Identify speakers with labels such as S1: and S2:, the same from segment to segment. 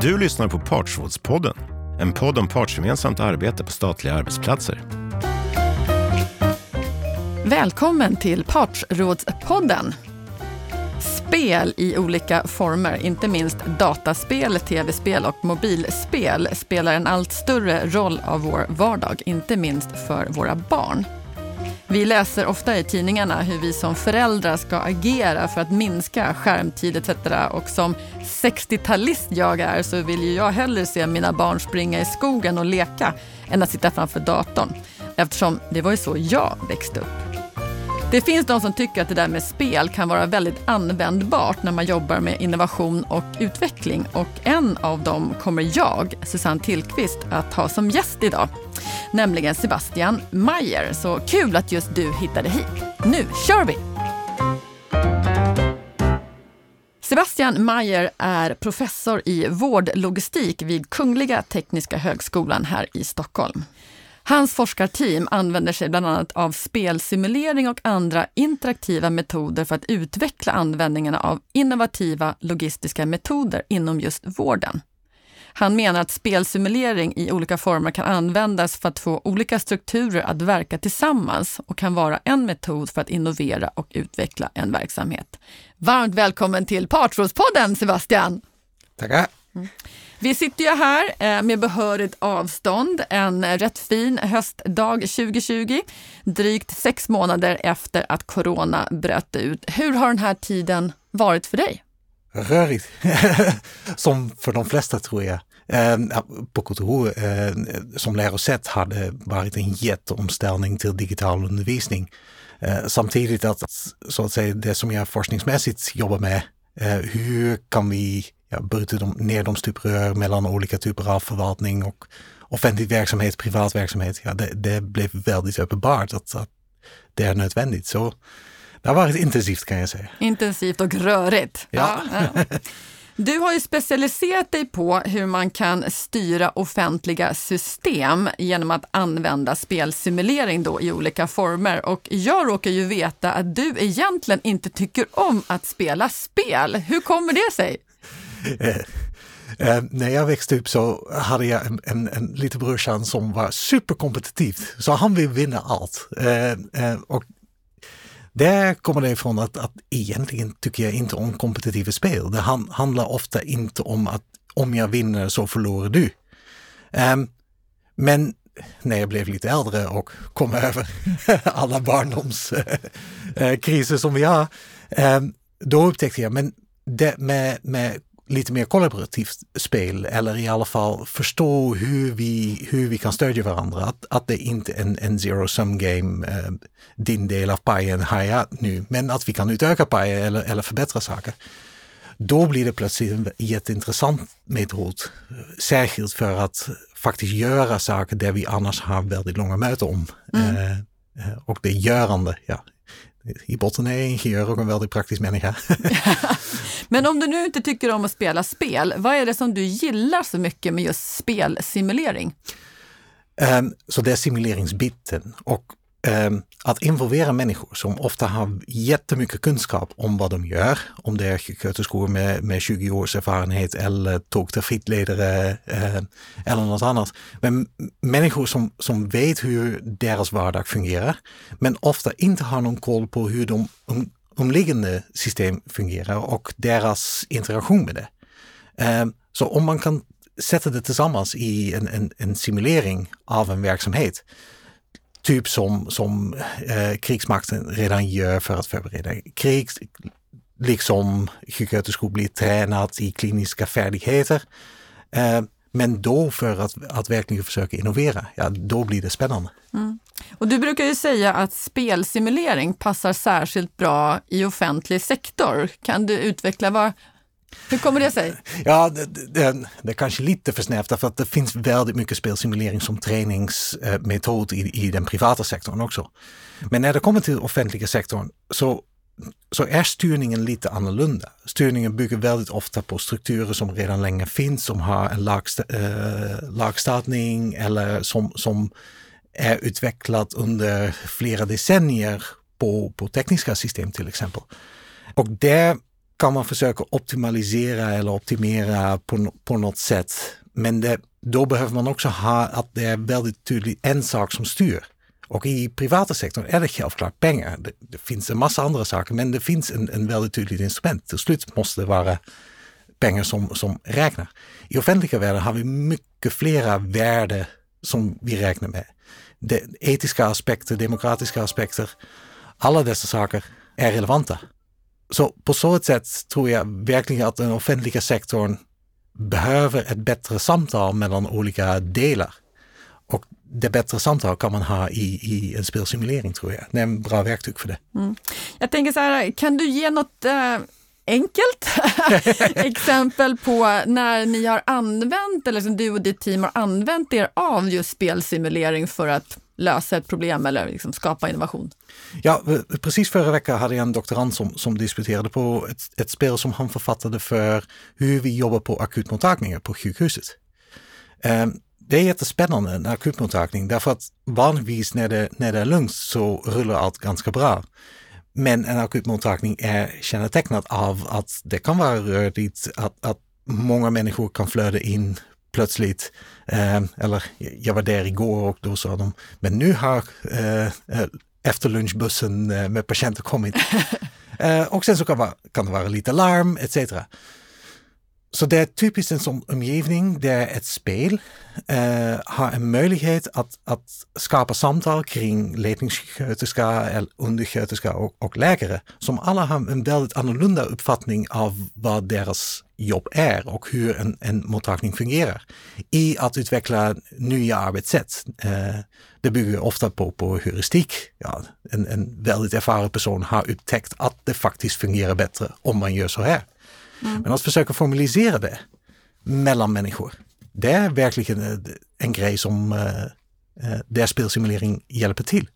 S1: Du lyssnar på Partsrådspodden, en podd om partsgemensamt arbete på statliga arbetsplatser.
S2: Välkommen till Partsrådspodden. Spel i olika former, inte minst dataspel, tv-spel och mobilspel, spelar en allt större roll av vår vardag, inte minst för våra barn. Vi läser ofta i tidningarna hur vi som föräldrar ska agera för att minska skärmtid etc. Och som 60-talist jag är så vill ju jag hellre se mina barn springa i skogen och leka än att sitta framför datorn. Eftersom det var ju så jag växte upp. Det finns de som tycker att det där med spel kan vara väldigt användbart när man jobbar med innovation och utveckling. Och en av dem kommer jag, Susanne Tillqvist, att ha som gäst idag. Nämligen Sebastian Mayer. Så kul att just du hittade hit. Nu kör vi! Sebastian Mayer är professor i vårdlogistik vid Kungliga Tekniska högskolan här i Stockholm. Hans forskarteam använder sig bland annat av spelsimulering och andra interaktiva metoder för att utveckla användningen av innovativa logistiska metoder inom just vården. Han menar att spelsimulering i olika former kan användas för att få olika strukturer att verka tillsammans och kan vara en metod för att innovera och utveckla en verksamhet. Varmt välkommen till Partsrådspodden Sebastian!
S3: Tackar!
S2: Mm. Vi sitter ju här eh, med behörigt avstånd en rätt fin höstdag 2020, drygt sex månader efter att corona bröt ut. Hur har den här tiden varit för dig?
S3: Rörigt, som för de flesta tror jag. Eh, på KTH eh, som lärosätt hade varit en jätteomställning till digital undervisning. Samtidigt att så att säga det som jag forskningsmässigt jobbar med, hur kan vi ja, bryter de, ner de stuprör mellan olika typer av förvaltning och offentlig verksamhet, privat verksamhet. Ja, det, det blev väldigt uppenbart att, att det är nödvändigt. Så det har varit intensivt kan jag säga.
S2: Intensivt och rörigt.
S3: Ja. ja.
S2: Du har ju specialiserat dig på hur man kan styra offentliga system genom att använda spelsimulering då i olika former. Och jag råkar ju veta att du egentligen inte tycker om att spela spel. Hur kommer det sig?
S3: Eh, eh när jag växte upp så hade jag en, en, en liten brorsan som var superkompetitiv. Så han vill vinna allt. Eh, eh, och där kommer det ifrån att, att egentligen tycker jag inte om kompetitiva spel. Det han, handlar ofta inte om att om jag vinner så förlorar du. Um, men när jag blev lite äldre och kom över alla barndomskriser eh, som vi har, um, då upptäckte jag, men det med, med lite mer kollaborativt spel eller i alla fall förstå hur vi, hur vi kan stödja varandra. Att, att det inte är en, en zero sum game, eh, din del av pajen har jag nu, men att vi kan utöka pajen eller, eller förbättra saker. Då blir det plötsligt en jätteintressant metod, särskilt för att faktiskt göra saker där vi annars har väldigt långa möten om. Mm. Eh, eh och det görande, ja, botten är jag ingenjör och en väldigt praktisk människa.
S2: Men om du nu inte tycker om att spela spel, vad är det som du gillar så mycket med just spelsimulering?
S3: Um, så det är simuleringsbiten och um, att involvera människor som ofta har jättemycket kunskap om vad de gör, om det är sjuksköterskor med, med 20 års erfarenhet eller tågtrafikledare uh, eller något annat. Men människor som, som vet hur deras vardag fungerar, men ofta inte har någon koll på hur de om, omliggande system fungerar och deras interaktion med det. Um, så om man kan sätta det tillsammans i en, en, en simulering av en verksamhet typ som, som eh, krigsmakten redan gör för att förbereda krig. Liksom sjuksköterskor blir tränat i kliniska färdigheter. Eh, men då för att, att verkligen försöka innovera, ja då blir det spännande. Mm.
S2: Och du brukar ju säga att spelsimulering passar särskilt bra i offentlig sektor. Kan du utveckla vad, hur kommer det sig?
S3: Ja, det, det, det är kanske lite för snävt därför att det finns väldigt mycket spelsimulering som träningsmetod i, i den privata sektorn också. Men när det kommer till offentliga sektorn så, så är styrningen lite annorlunda. Styrningen bygger väldigt ofta på strukturer som redan länge finns, som har en lagst, äh, lagstadning eller som, som är utvecklat under flera decennier på, på tekniska system till exempel. Och där kan man försöka optimalisera eller optimera på. Men det, då behöver man också ha att det är väldigt tydligt en sak som styr. Och i privata sektorn är det självklart pengar. Det, det finns massa andra saker, men det finns en, en väldigt tydligt instrument. Till slut måste det vara som, som räknar. I offentliga världen har vi mycket flera värden som vi räknar med. De etiska aspekter, demokratiska aspekter, alla dessa saker är relevanta. Så på så sätt tror jag verkligen att den offentliga sektorn behöver ett bättre samtal mellan olika delar. Och det bättre samtal kan man ha i, i en spelsimulering tror jag. Det är en bra verktyg för det. Mm.
S2: Jag tänker så här, kan du ge något eh, enkelt exempel på när ni har använt, eller som du och ditt team har använt er av just spelsimulering för att lösa ett problem eller liksom skapa innovation?
S3: Ja, eh, precis förra veckan hade jag en doktorand som, som disputerade på ett, ett spel som han författade för hur vi jobbar på akutmottagningar på sjukhuset. Um, det är jättespännande, en akutmottagning, därför att vanligtvis när det, när det är lugnt så rullar allt ganska bra. Men en akutmottagning är kännetecknat av att det kan vara rörigt, att, att många människor kan flöda in plötsligt. Eh, eller jag var där igår och då sa de, men nu har eh, efterlunchbussen eh, med patienter kommit. eh, och sen så kan, kan det vara lite larm etc. Så det är typiskt en sån omgivning där ett spel eh, har en möjlighet att, att skapa samtal kring ledningssköterska, undersköterska och, och läkare som alla har en väldigt annorlunda uppfattning av vad deras jobb är och hur en, en mottagning fungerar i att utveckla nya arbetssätt. Eh, det bygger ofta på, på heuristik. Ja, en, en väldigt erfaren person har upptäckt att det faktiskt fungerar bättre om man gör så här. Mm. Men att försöka formalisera det mellan människor, det är verkligen en grej som eh, eh, där spelsimulering hjälper till.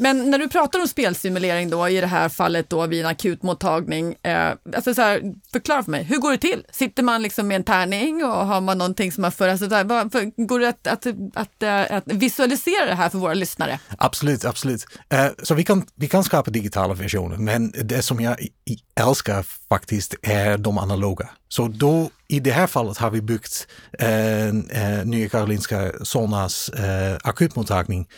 S2: Men när du pratar om spelsimulering då, i det här fallet då vid en akutmottagning, eh, alltså så här, förklara för mig, hur går det till? Sitter man liksom med en tärning och har man någonting som man för, alltså där, vad, för, går det att, att, att, att, att visualisera det här för våra lyssnare?
S3: Absolut, absolut. Eh, så vi kan, vi kan skapa digitala versioner, men det som jag älskar faktiskt är de analoga. Så då i det här fallet har vi byggt eh, eh, Nya Karolinska Solnas eh, akutmottagning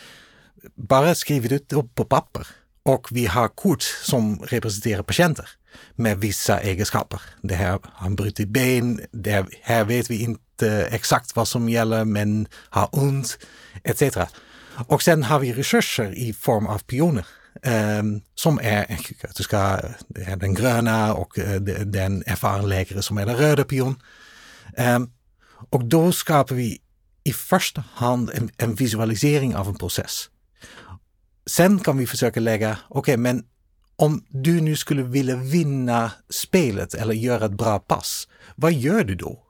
S3: bara skrivit ut det på papper. Och vi har kort som representerar patienter med vissa egenskaper. Det här har brutit ben, det här vet vi inte exakt vad som gäller men har ont, etc. Och sen har vi resurser i form av pioner um, som är en det är den gröna och uh, det erfaren läkare som är den röda pion. Um, och då skapar vi i första hand en, en visualisering av en process. Sen kan vi försöka lägga, okej okay, men om du nu skulle vilja vinna spelet eller göra ett bra pass, vad gör du då?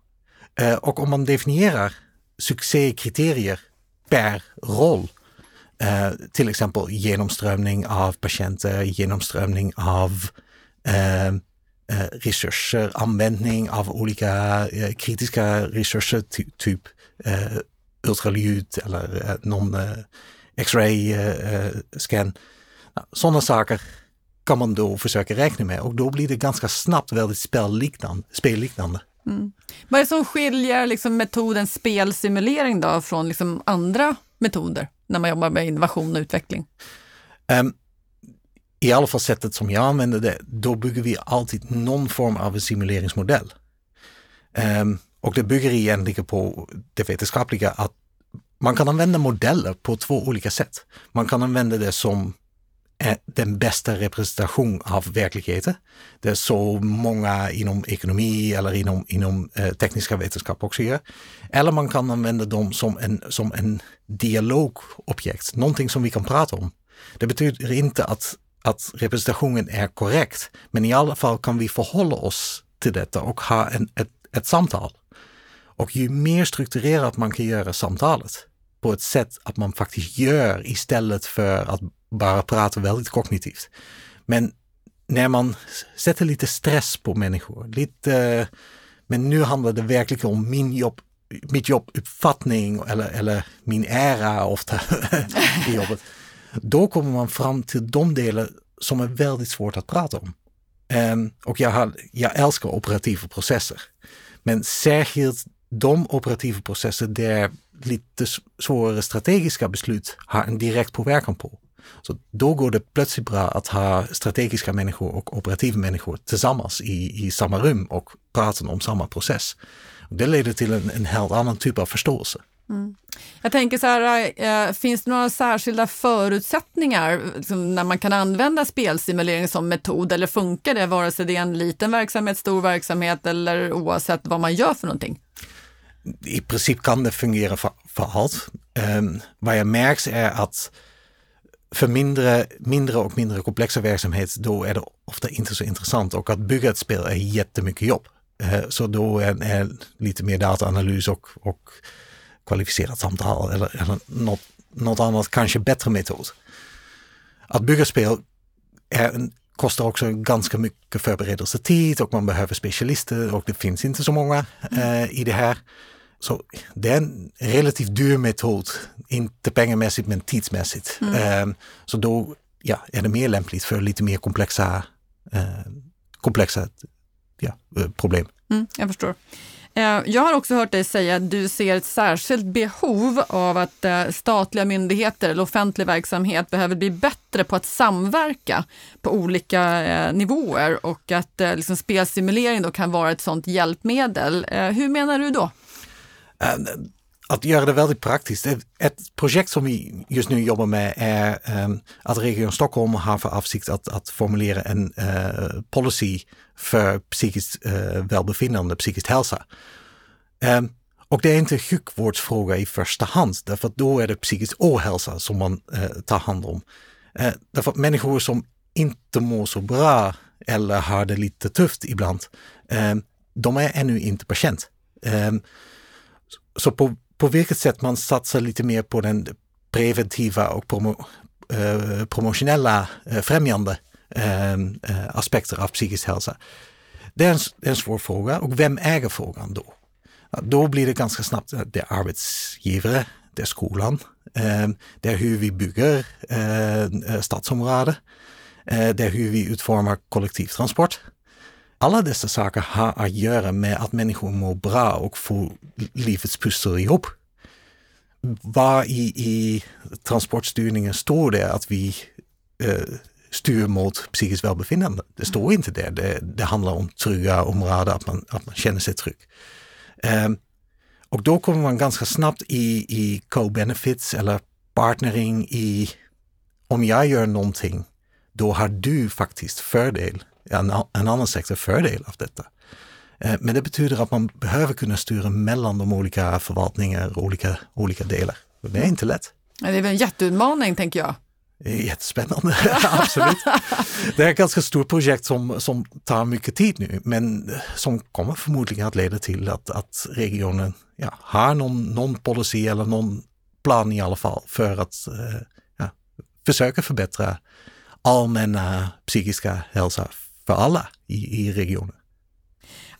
S3: Eh, och om man definierar succékriterier per roll, eh, till exempel genomströmning av patienter, genomströmning av eh, eh resurser, användning av olika eh, kritiska resurser, ty typ eh, ultraljud eller eh, någon eh, X-ray eh, eh, scan. Sådana saker kan man då försöka räkna med och då blir det ganska snabbt väldigt spelliknande. spelliknande. Mm.
S2: Vad är det som skiljer liksom metoden spelsimulering då från liksom andra metoder när man jobbar med innovation och utveckling? Um,
S3: I alla fall sättet som jag använder det, då bygger vi alltid någon form av en simuleringsmodell. Um, och det bygger egentligen på det vetenskapliga att man kan använda modeller på två olika sätt. Man kan använda det som den bästa representation av verkligheten. Det är så många inom ekonomi eller inom, inom eh, tekniska vetenskap också gör. Eller man kan använda dem som en, som en dialogobjekt, någonting som vi kan prata om. Det betyder inte att, att representationen är korrekt, men i alla fall kan vi förhålla oss till detta och ha en, ett, ett samtal. Och ju mer strukturerat man kan göra samtalet, på ett sätt att man faktiskt gör istället för att bara prata väldigt kognitivt. Men när man sätter lite stress på människor, lite, men nu handlar det verkligen om min jobb, mitt jobbuppfattning eller, eller min ära ofta i jobbet. Då kommer man fram till de delar som är väldigt svårt att prata om. Um, och jag, har, jag älskar operativa processer. Men särskilt de operativa processer där lite svårare strategiska beslut har en direkt påverkan på. Så då går det plötsligt bra att ha strategiska människor och operativa människor tillsammans i, i samma rum och prata om samma process. Det leder till en, en helt annan typ av förståelse.
S2: Mm. Jag tänker så här, äh, finns det några särskilda förutsättningar liksom, när man kan använda spelsimulering som metod eller funkar det vare sig det är en liten verksamhet, stor verksamhet eller oavsett vad man gör för någonting?
S3: I princip kan för, för allt. Um, vad jag märks är att för mindre, mindre och mindre komplexa verksamhet, då är det ofta inte så intressant och att bygga ett spel är jättemycket jobb. Uh, så då är, är lite mer dataanalys och, och kvalificerat samtal eller, eller något, något annat, kanske bättre metod. Att bygga spel är, kostar också ganska mycket förberedelsetid och man behöver specialister och det finns inte så många eh, i det här. Så det är en relativt dyr metod, inte pengamässigt men tidsmässigt. Mm. Eh, så då ja, är det mer lämpligt för lite mer komplexa, eh, komplexa ja, eh, problem.
S2: Mm, jag förstår. Eh, jag har också hört dig säga att du ser ett särskilt behov av att eh, statliga myndigheter eller offentlig verksamhet behöver bli bättre på att samverka på olika eh, nivåer och att liksom spelsimulering då kan vara ett sådant hjälpmedel. Hur menar du då?
S3: Att göra det väldigt praktiskt. Ett projekt som vi just nu jobbar med är att Region Stockholm har för avsikt att, att formulera en policy för psykiskt eh, välbefinnande, psykisk hälsa. Eh, och det är inte sjukvårdsfråga i första hand, därför att då är det psykisk ohälsa som man eh, tar hand om. Eh, därför att människor som inte mår så bra eller har det lite tufft ibland, eh, de är ännu inte patient. Eh, så på, på vilket sätt man satsar lite mer på den preventiva och promo, eh, promotionella eh, främjande Ehm, eh, aspekter av psykisk hälsa. Det är, en, det är en svår fråga och vem äger frågan då? Då blir det ganska snabbt det är arbetsgivare, det är skolan, ehm, det är hur vi bygger eh, stadsområden, eh, det är hur vi utformar kollektivtransport. Alla dessa saker har att göra med att människor mår bra och får livets pussel ihop. Vad i, i transportstyrningen står det att vi eh, styr mot psykiskt välbefinnande. Det står inte det. Det, det handlar om trygga områden, att man, att man känner sig trygg. Um, och då kommer man ganska snabbt i, i co-benefits eller partnering i om jag gör någonting, då har du faktiskt fördel, en, annan sektor fördel av detta. Ehm, men det betyder att man behöver kunna styra mellan de olika förvaltningar och olika, olika delar. Det är inte lätt.
S2: Det är väl en jätteutmaning tänker jag.
S3: Jättespännande, absolut. Det är ett ganska stort projekt som, som tar mycket tid nu, men som kommer förmodligen att leda till att, att regionen ja, har någon, någon policy eller någon plan i alla fall för att eh, ja, försöka förbättra allmänna psykiska hälsa för alla i, i regionen.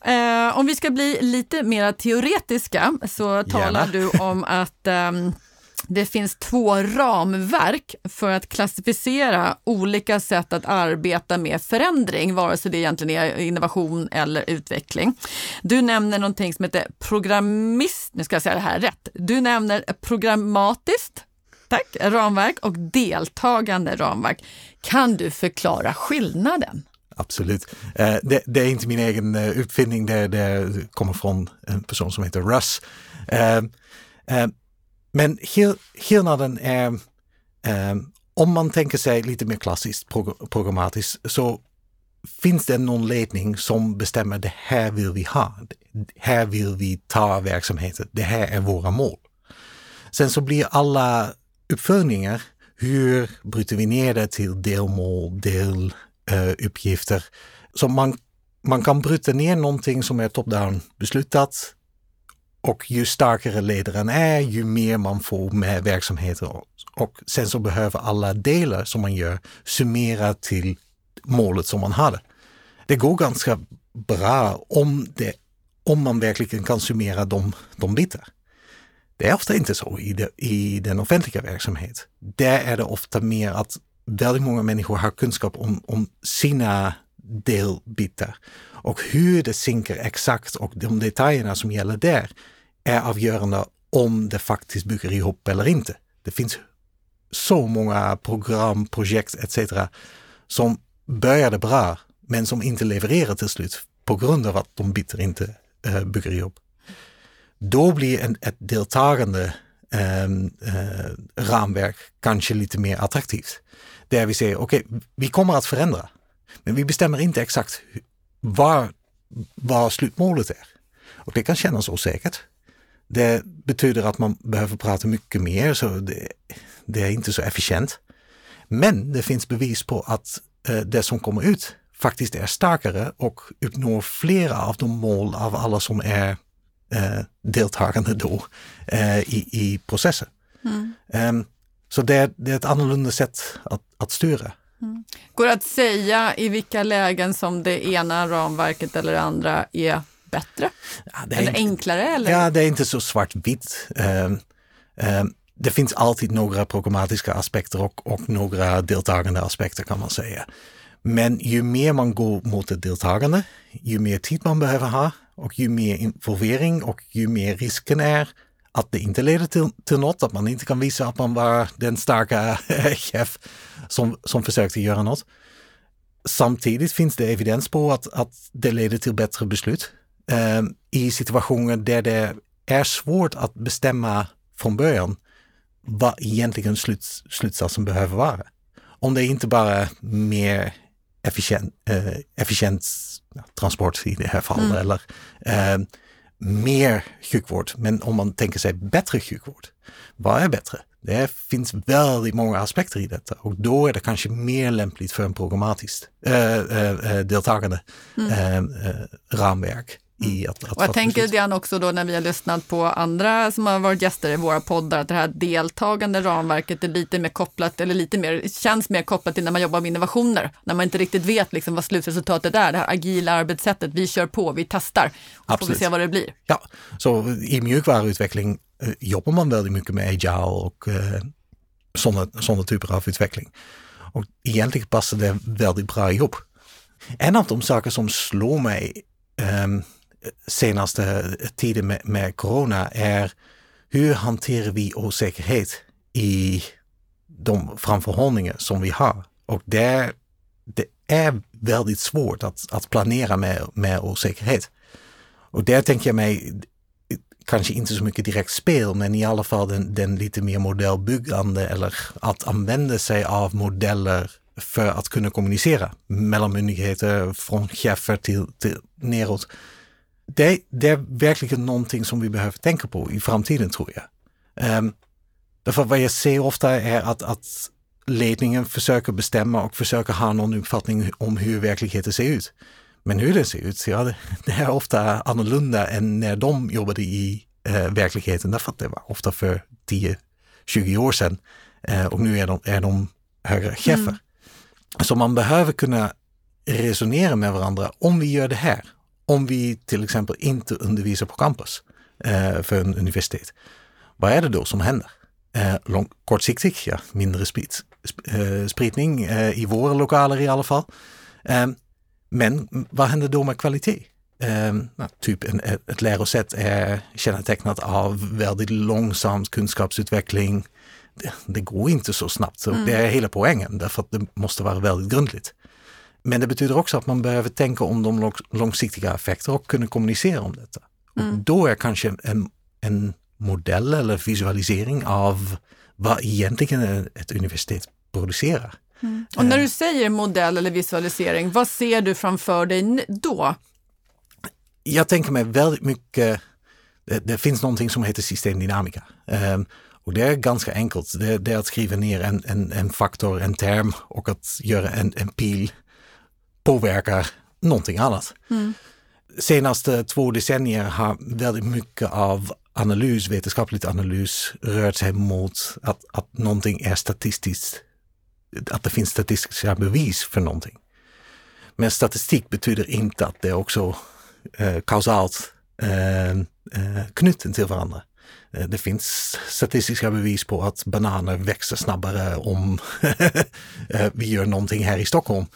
S2: Eh, om vi ska bli lite mer teoretiska så talar Gärna. du om att um, det finns två ramverk för att klassificera olika sätt att arbeta med förändring, vare sig det egentligen är innovation eller utveckling. Du nämner någonting som heter programmist, nu ska jag säga det här rätt. Du nämner programmatiskt tack, ramverk och deltagande ramverk. Kan du förklara skillnaden?
S3: Absolut. Eh, det, det, är inte min egen eh, uppfinning, det, det kommer från en person som heter Russ. Eh, men skillnaden är, om man tänker sig lite mer klassiskt programmatiskt så finns det någon ledning som bestämmer det här vill vi ha. Här vill vi ta verksamheten. Det här är våra mål. Sen så blir alla uppföljningar, hur bryter vi ner det till delmål, del... Uh, så man, man kan bryta ner någonting som är top-down beslutat och ju starkare ledaren är, ju mer man får med verksamheten. Och sen så behöver alla delar som man gör summera till målet som man hade. Det går ganska bra om, det, om man verkligen kan summera de, de bitar. Det är ofta inte så i, de, i den offentliga verksamheten. Där är det ofta mer att väldigt många människor har kunskap om, om sina delbitar. Och hur det synker exakt och de detaljerna som gäller där är avgörande om det faktiskt bygger ihop eller inte. Det finns så många program, projekt etc. som började bra men som inte levererar till slut på grund av att de bitar inte äh, bygger ihop. Då blir en, ett deltagande äh, ramverk kanske lite mer attraktivt. Där vi säger, okej, okay, vi kommer att förändra, men vi bestämmer inte exakt var, vad slutmålet är. Och det kan kännas osäkert. Det betyder att man behöver prata mycket mer, så det, det är inte så efficient. Men det finns bevis på att eh, det som kommer ut faktiskt är starkare och uppnår flera av de mål av alla som är eh, deltagande då eh, i, i processen. Mm. Um, så det, det, är ett annorlunda sätt att, att styra.
S2: Mm. Går det att säga i vilka lägen som det ena ramverket eller det andra är bättre? Ja, är eller inte, enklare? Eller?
S3: Ja, det är inte så svartvitt. Um, um, det finns alltid några programmatiska aspekter och, och några deltagande aspekter kan man säga. Men ju mer man går mot ett deltagande, ju mer tid man behöver ha och ju mer involvering och ju mer risken är att det inte leder till, till något, att man inte kan visa att man var den starka chef som, som försökte göra något. Samtidigt finns det evidens på att, att det leder till bättre beslut eh, i situationer där det är svårt att bestämma från början vad egentligen sluts, slutsatsen behöver vara. Om det inte bara mer efficient, eh, efficient transport i det här fallet mm. eller eh, mer sjukvård. Men om man tänker sig bättre sjukvård, vad är bättre? Det finns väldigt många aspekter i detta och då är det kanske mer lämpligt för en programmatiskt äh, äh, deltagande mm. äh, ramverk i att, att
S2: och Jag tänker lite grann också då när vi har lyssnat på andra som har varit gäster i våra poddar, att det här deltagande ramverket är lite mer kopplat, eller lite mer, känns mer kopplat till när man jobbar med innovationer, när man inte riktigt vet liksom vad slutresultatet är, det här agila arbetssättet, vi kör på, vi testar, och får vi se vad det blir.
S3: Ja, så i mjukvaruutveckling eh, jobbar man väldigt mycket med agile och eh, sådana, sådana typer av utveckling. Och egentligen passar det väldigt bra ihop. En av de saker som slår mig um, senaste tiden med, med corona är hur hanterar vi osäkerhet i de framförhållningar som vi har? Och det, det är väldigt svårt att, att planera med, med osäkerhet. Och där tänker jag mig, kanske inte så mycket direkt spel, men i alla fall den, den lite mer modellbyggande eller att använda sig av modeller för att kunna kommunicera mellan myndigheter, från chefer till, till neråt det, det, är verkligen någonting som vi behöver tänka på i framtiden tror jag. Um, därför vad jag ser ofta är att, att ledningen försöker bestämma och försöker ha någon uppfattning om hur verkligheten ser ut. Men hur den ser ut, ja, det är ofta annorlunda än när de jobbade i eh, verkligheten. Därför att det var ofta för 10-20 år sedan eh, och nu är de, är de högre chefer. Mm. Så man behöver kunna resonera med varandra. Om vi gör det här, om vi till exempel inte undervisar på campus eh, för en universitet, vad är det då som händer? Eh, lång, kortsiktigt, ja, mindre sprit, eh, spridning eh, i våra lokaler i alla fall. Eh, men vad händer då med kvalitet? Eh, typ en, ett, ett lärosätt är kännetecknat av väldigt långsam kunskapsutveckling. Det, det, går inte så snabbt, så mm. det är hela poängen därför att det måste vara väldigt grundligt. Men det betyder också att man behöver tänka om de långsiktiga effekter och kunna kommunicera om detta. Mm. Och då är kanske en, en modell eller visualisering av vad egentligen ett universitet producerar.
S2: Mm. Och när du säger modell eller visualisering, vad ser du framför dig då?
S3: Jag tänker mig väldigt mycket, det, det finns någonting som heter systemdynamika. Um, och det är ganska enkelt, det, det, är att skriva ner en, en, en faktor, en term och att göra en, en pil påverkar någonting annat. Mm. Senaste två decennier har väldigt mycket av analys, vetenskapligt analys rört sig mot att, att någonting är statistiskt, att det finns statistiska bevis för någonting. Men statistik betyder inte att det också eh, kausalt eh, eh, knuten till varandra. Eh, det finns statistiska bevis på att bananer växer snabbare om eh, vi gör någonting här i Stockholm.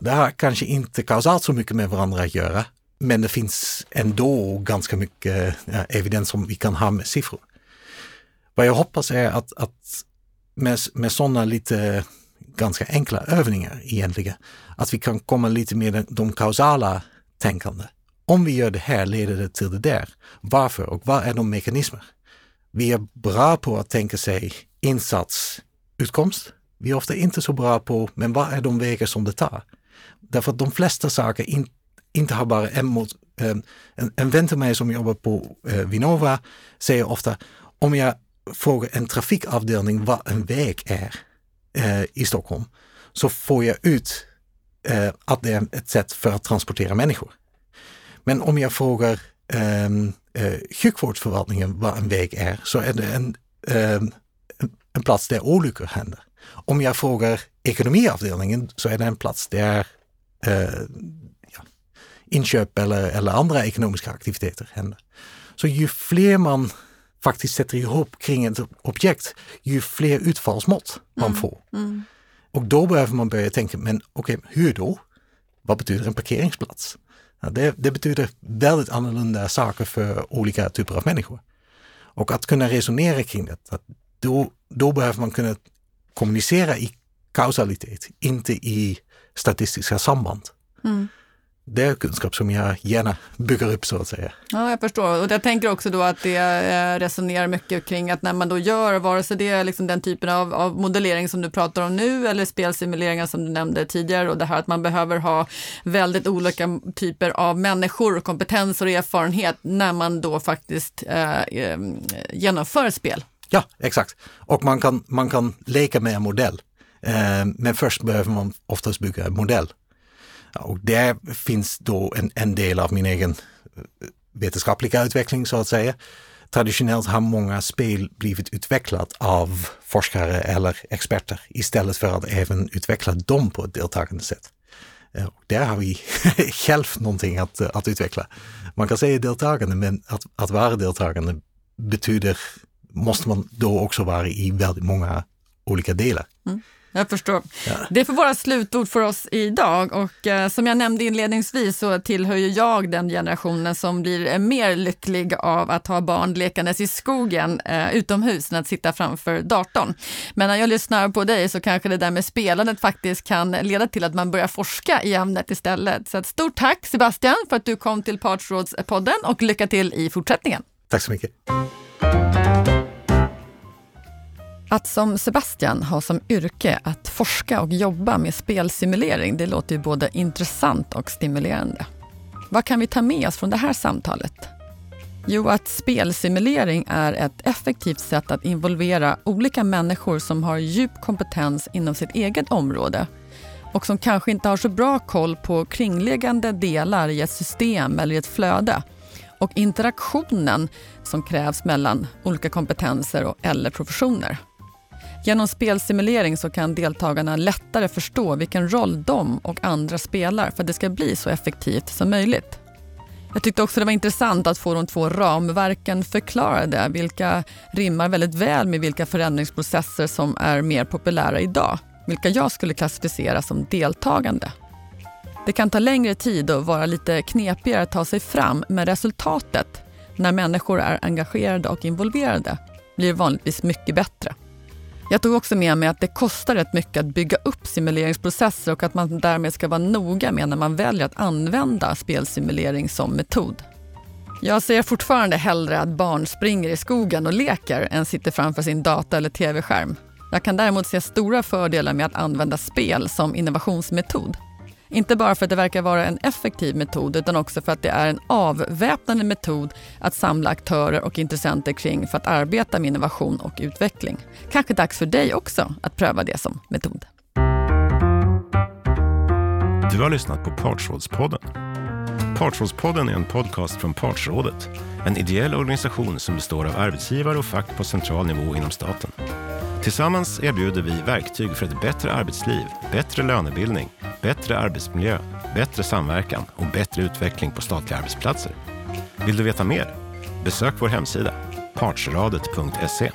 S3: Det har kanske inte kausalt så mycket med varandra att göra, men det finns ändå ganska mycket evidens som vi kan ha med siffror. Vad jag hoppas är att, att med, med sådana lite ganska enkla övningar egentligen, att vi kan komma lite mer de kausala tänkande. Om vi gör det här leder det till det där. Varför och vad är de mekanismer? Vi är bra på att tänka sig insats, utkomst. Vi är ofta inte så bra på, men vad är de vägar som det tar? Därför att de flesta saker in, inte har bara en mot, eh, en, en vän till mig som jobbar på eh, Vinnova säger ofta, om jag frågar en trafikavdelning vad en väg är eh, i Stockholm, så får jag ut eh, att det är ett sätt för att transportera människor. Men om jag frågar ehm, eh, sjukvårdsförvaltningen vad en väg är så är det en, eh, en plats där olyckor händer. Om jag frågar ekonomiavdelningen så är det en plats där eh, ja, inköp eller, eller andra ekonomiska aktiviteter händer. Så ju fler man faktiskt sätter ihop kring ett objekt, ju fler utfallsmått man mm. får. Mm. Och då behöver man börja tänka, men okej, okay, hur då? Vad betyder en parkeringsplats? Det, det, betyder väldigt annorlunda saker för olika typer av människor. Och att kunna resonera kring det, då, då behöver man kunna kommunicera i kausalitet, inte i statistiska samband. Mm det är kunskap som jag gärna bygger upp så att säga.
S2: Ja, jag förstår. Och jag tänker också då att det eh, resonerar mycket kring att när man då gör, vare sig det är liksom den typen av, av modellering som du pratar om nu eller spelsimuleringar som du nämnde tidigare och det här att man behöver ha väldigt olika typer av människor, kompetenser och erfarenhet när man då faktiskt eh, eh genomför spel.
S3: Ja, exakt. Och man kan, man kan leka med en modell. Eh, men först behöver man oftast bygga en modell och det finns då en, en del av min egen eh, vetenskapliga utveckling så att säga. Traditionellt har många spel blivit utvecklat av forskare eller experter istället för att även utveckla dem på ett deltagande sätt. Eh, och där har vi själv någonting att, att utveckla. Man kan säga deltagande, men att, att vara deltagande betyder, måste man då också vara i väldigt många olika delar. Mm.
S2: Jag förstår. Ja. Det får vara slutord för oss idag och eh, som jag nämnde inledningsvis så tillhör ju jag den generationen som blir eh, mer lycklig av att ha barn lekandes i skogen eh, utomhus än att sitta framför datorn. Men när jag lyssnar på dig så kanske det där med spelandet faktiskt kan leda till att man börjar forska i ämnet istället. Så ett stort tack Sebastian för att du kom till Partsrådspodden och lycka till i fortsättningen.
S3: Tack så mycket.
S2: Att som Sebastian ha som yrke att forska och jobba med spelsimulering, det låter ju både intressant och stimulerande. Vad kan vi ta med oss från det här samtalet? Jo, att spelsimulering är ett effektivt sätt att involvera olika människor som har djup kompetens inom sitt eget område och som kanske inte har så bra koll på kringliggande delar i ett system eller i ett flöde och interaktionen som krävs mellan olika kompetenser och eller professioner. Genom spelsimulering så kan deltagarna lättare förstå vilken roll de och andra spelar för att det ska bli så effektivt som möjligt. Jag tyckte också det var intressant att få de två ramverken förklarade, vilka rimmar väldigt väl med vilka förändringsprocesser som är mer populära idag, vilka jag skulle klassificera som deltagande. Det kan ta längre tid och vara lite knepigare att ta sig fram, men resultatet, när människor är engagerade och involverade, blir vanligtvis mycket bättre. Jag tog också med mig att det kostar rätt mycket att bygga upp simuleringsprocesser och att man därmed ska vara noga med när man väljer att använda spelsimulering som metod. Jag ser fortfarande hellre att barn springer i skogen och leker än sitter framför sin data eller tv-skärm. Jag kan däremot se stora fördelar med att använda spel som innovationsmetod. Inte bara för att det verkar vara en effektiv metod utan också för att det är en avväpnande metod att samla aktörer och intressenter kring för att arbeta med innovation och utveckling. Kanske dags för dig också att pröva det som metod.
S1: Du har lyssnat på Partsrådspodden. Partsrådspodden är en podcast från Partsrådet, en ideell organisation som består av arbetsgivare och fack på central nivå inom staten. Tillsammans erbjuder vi verktyg för ett bättre arbetsliv, bättre lönebildning, bättre arbetsmiljö, bättre samverkan och bättre utveckling på statliga arbetsplatser. Vill du veta mer? Besök vår hemsida partsradet.se.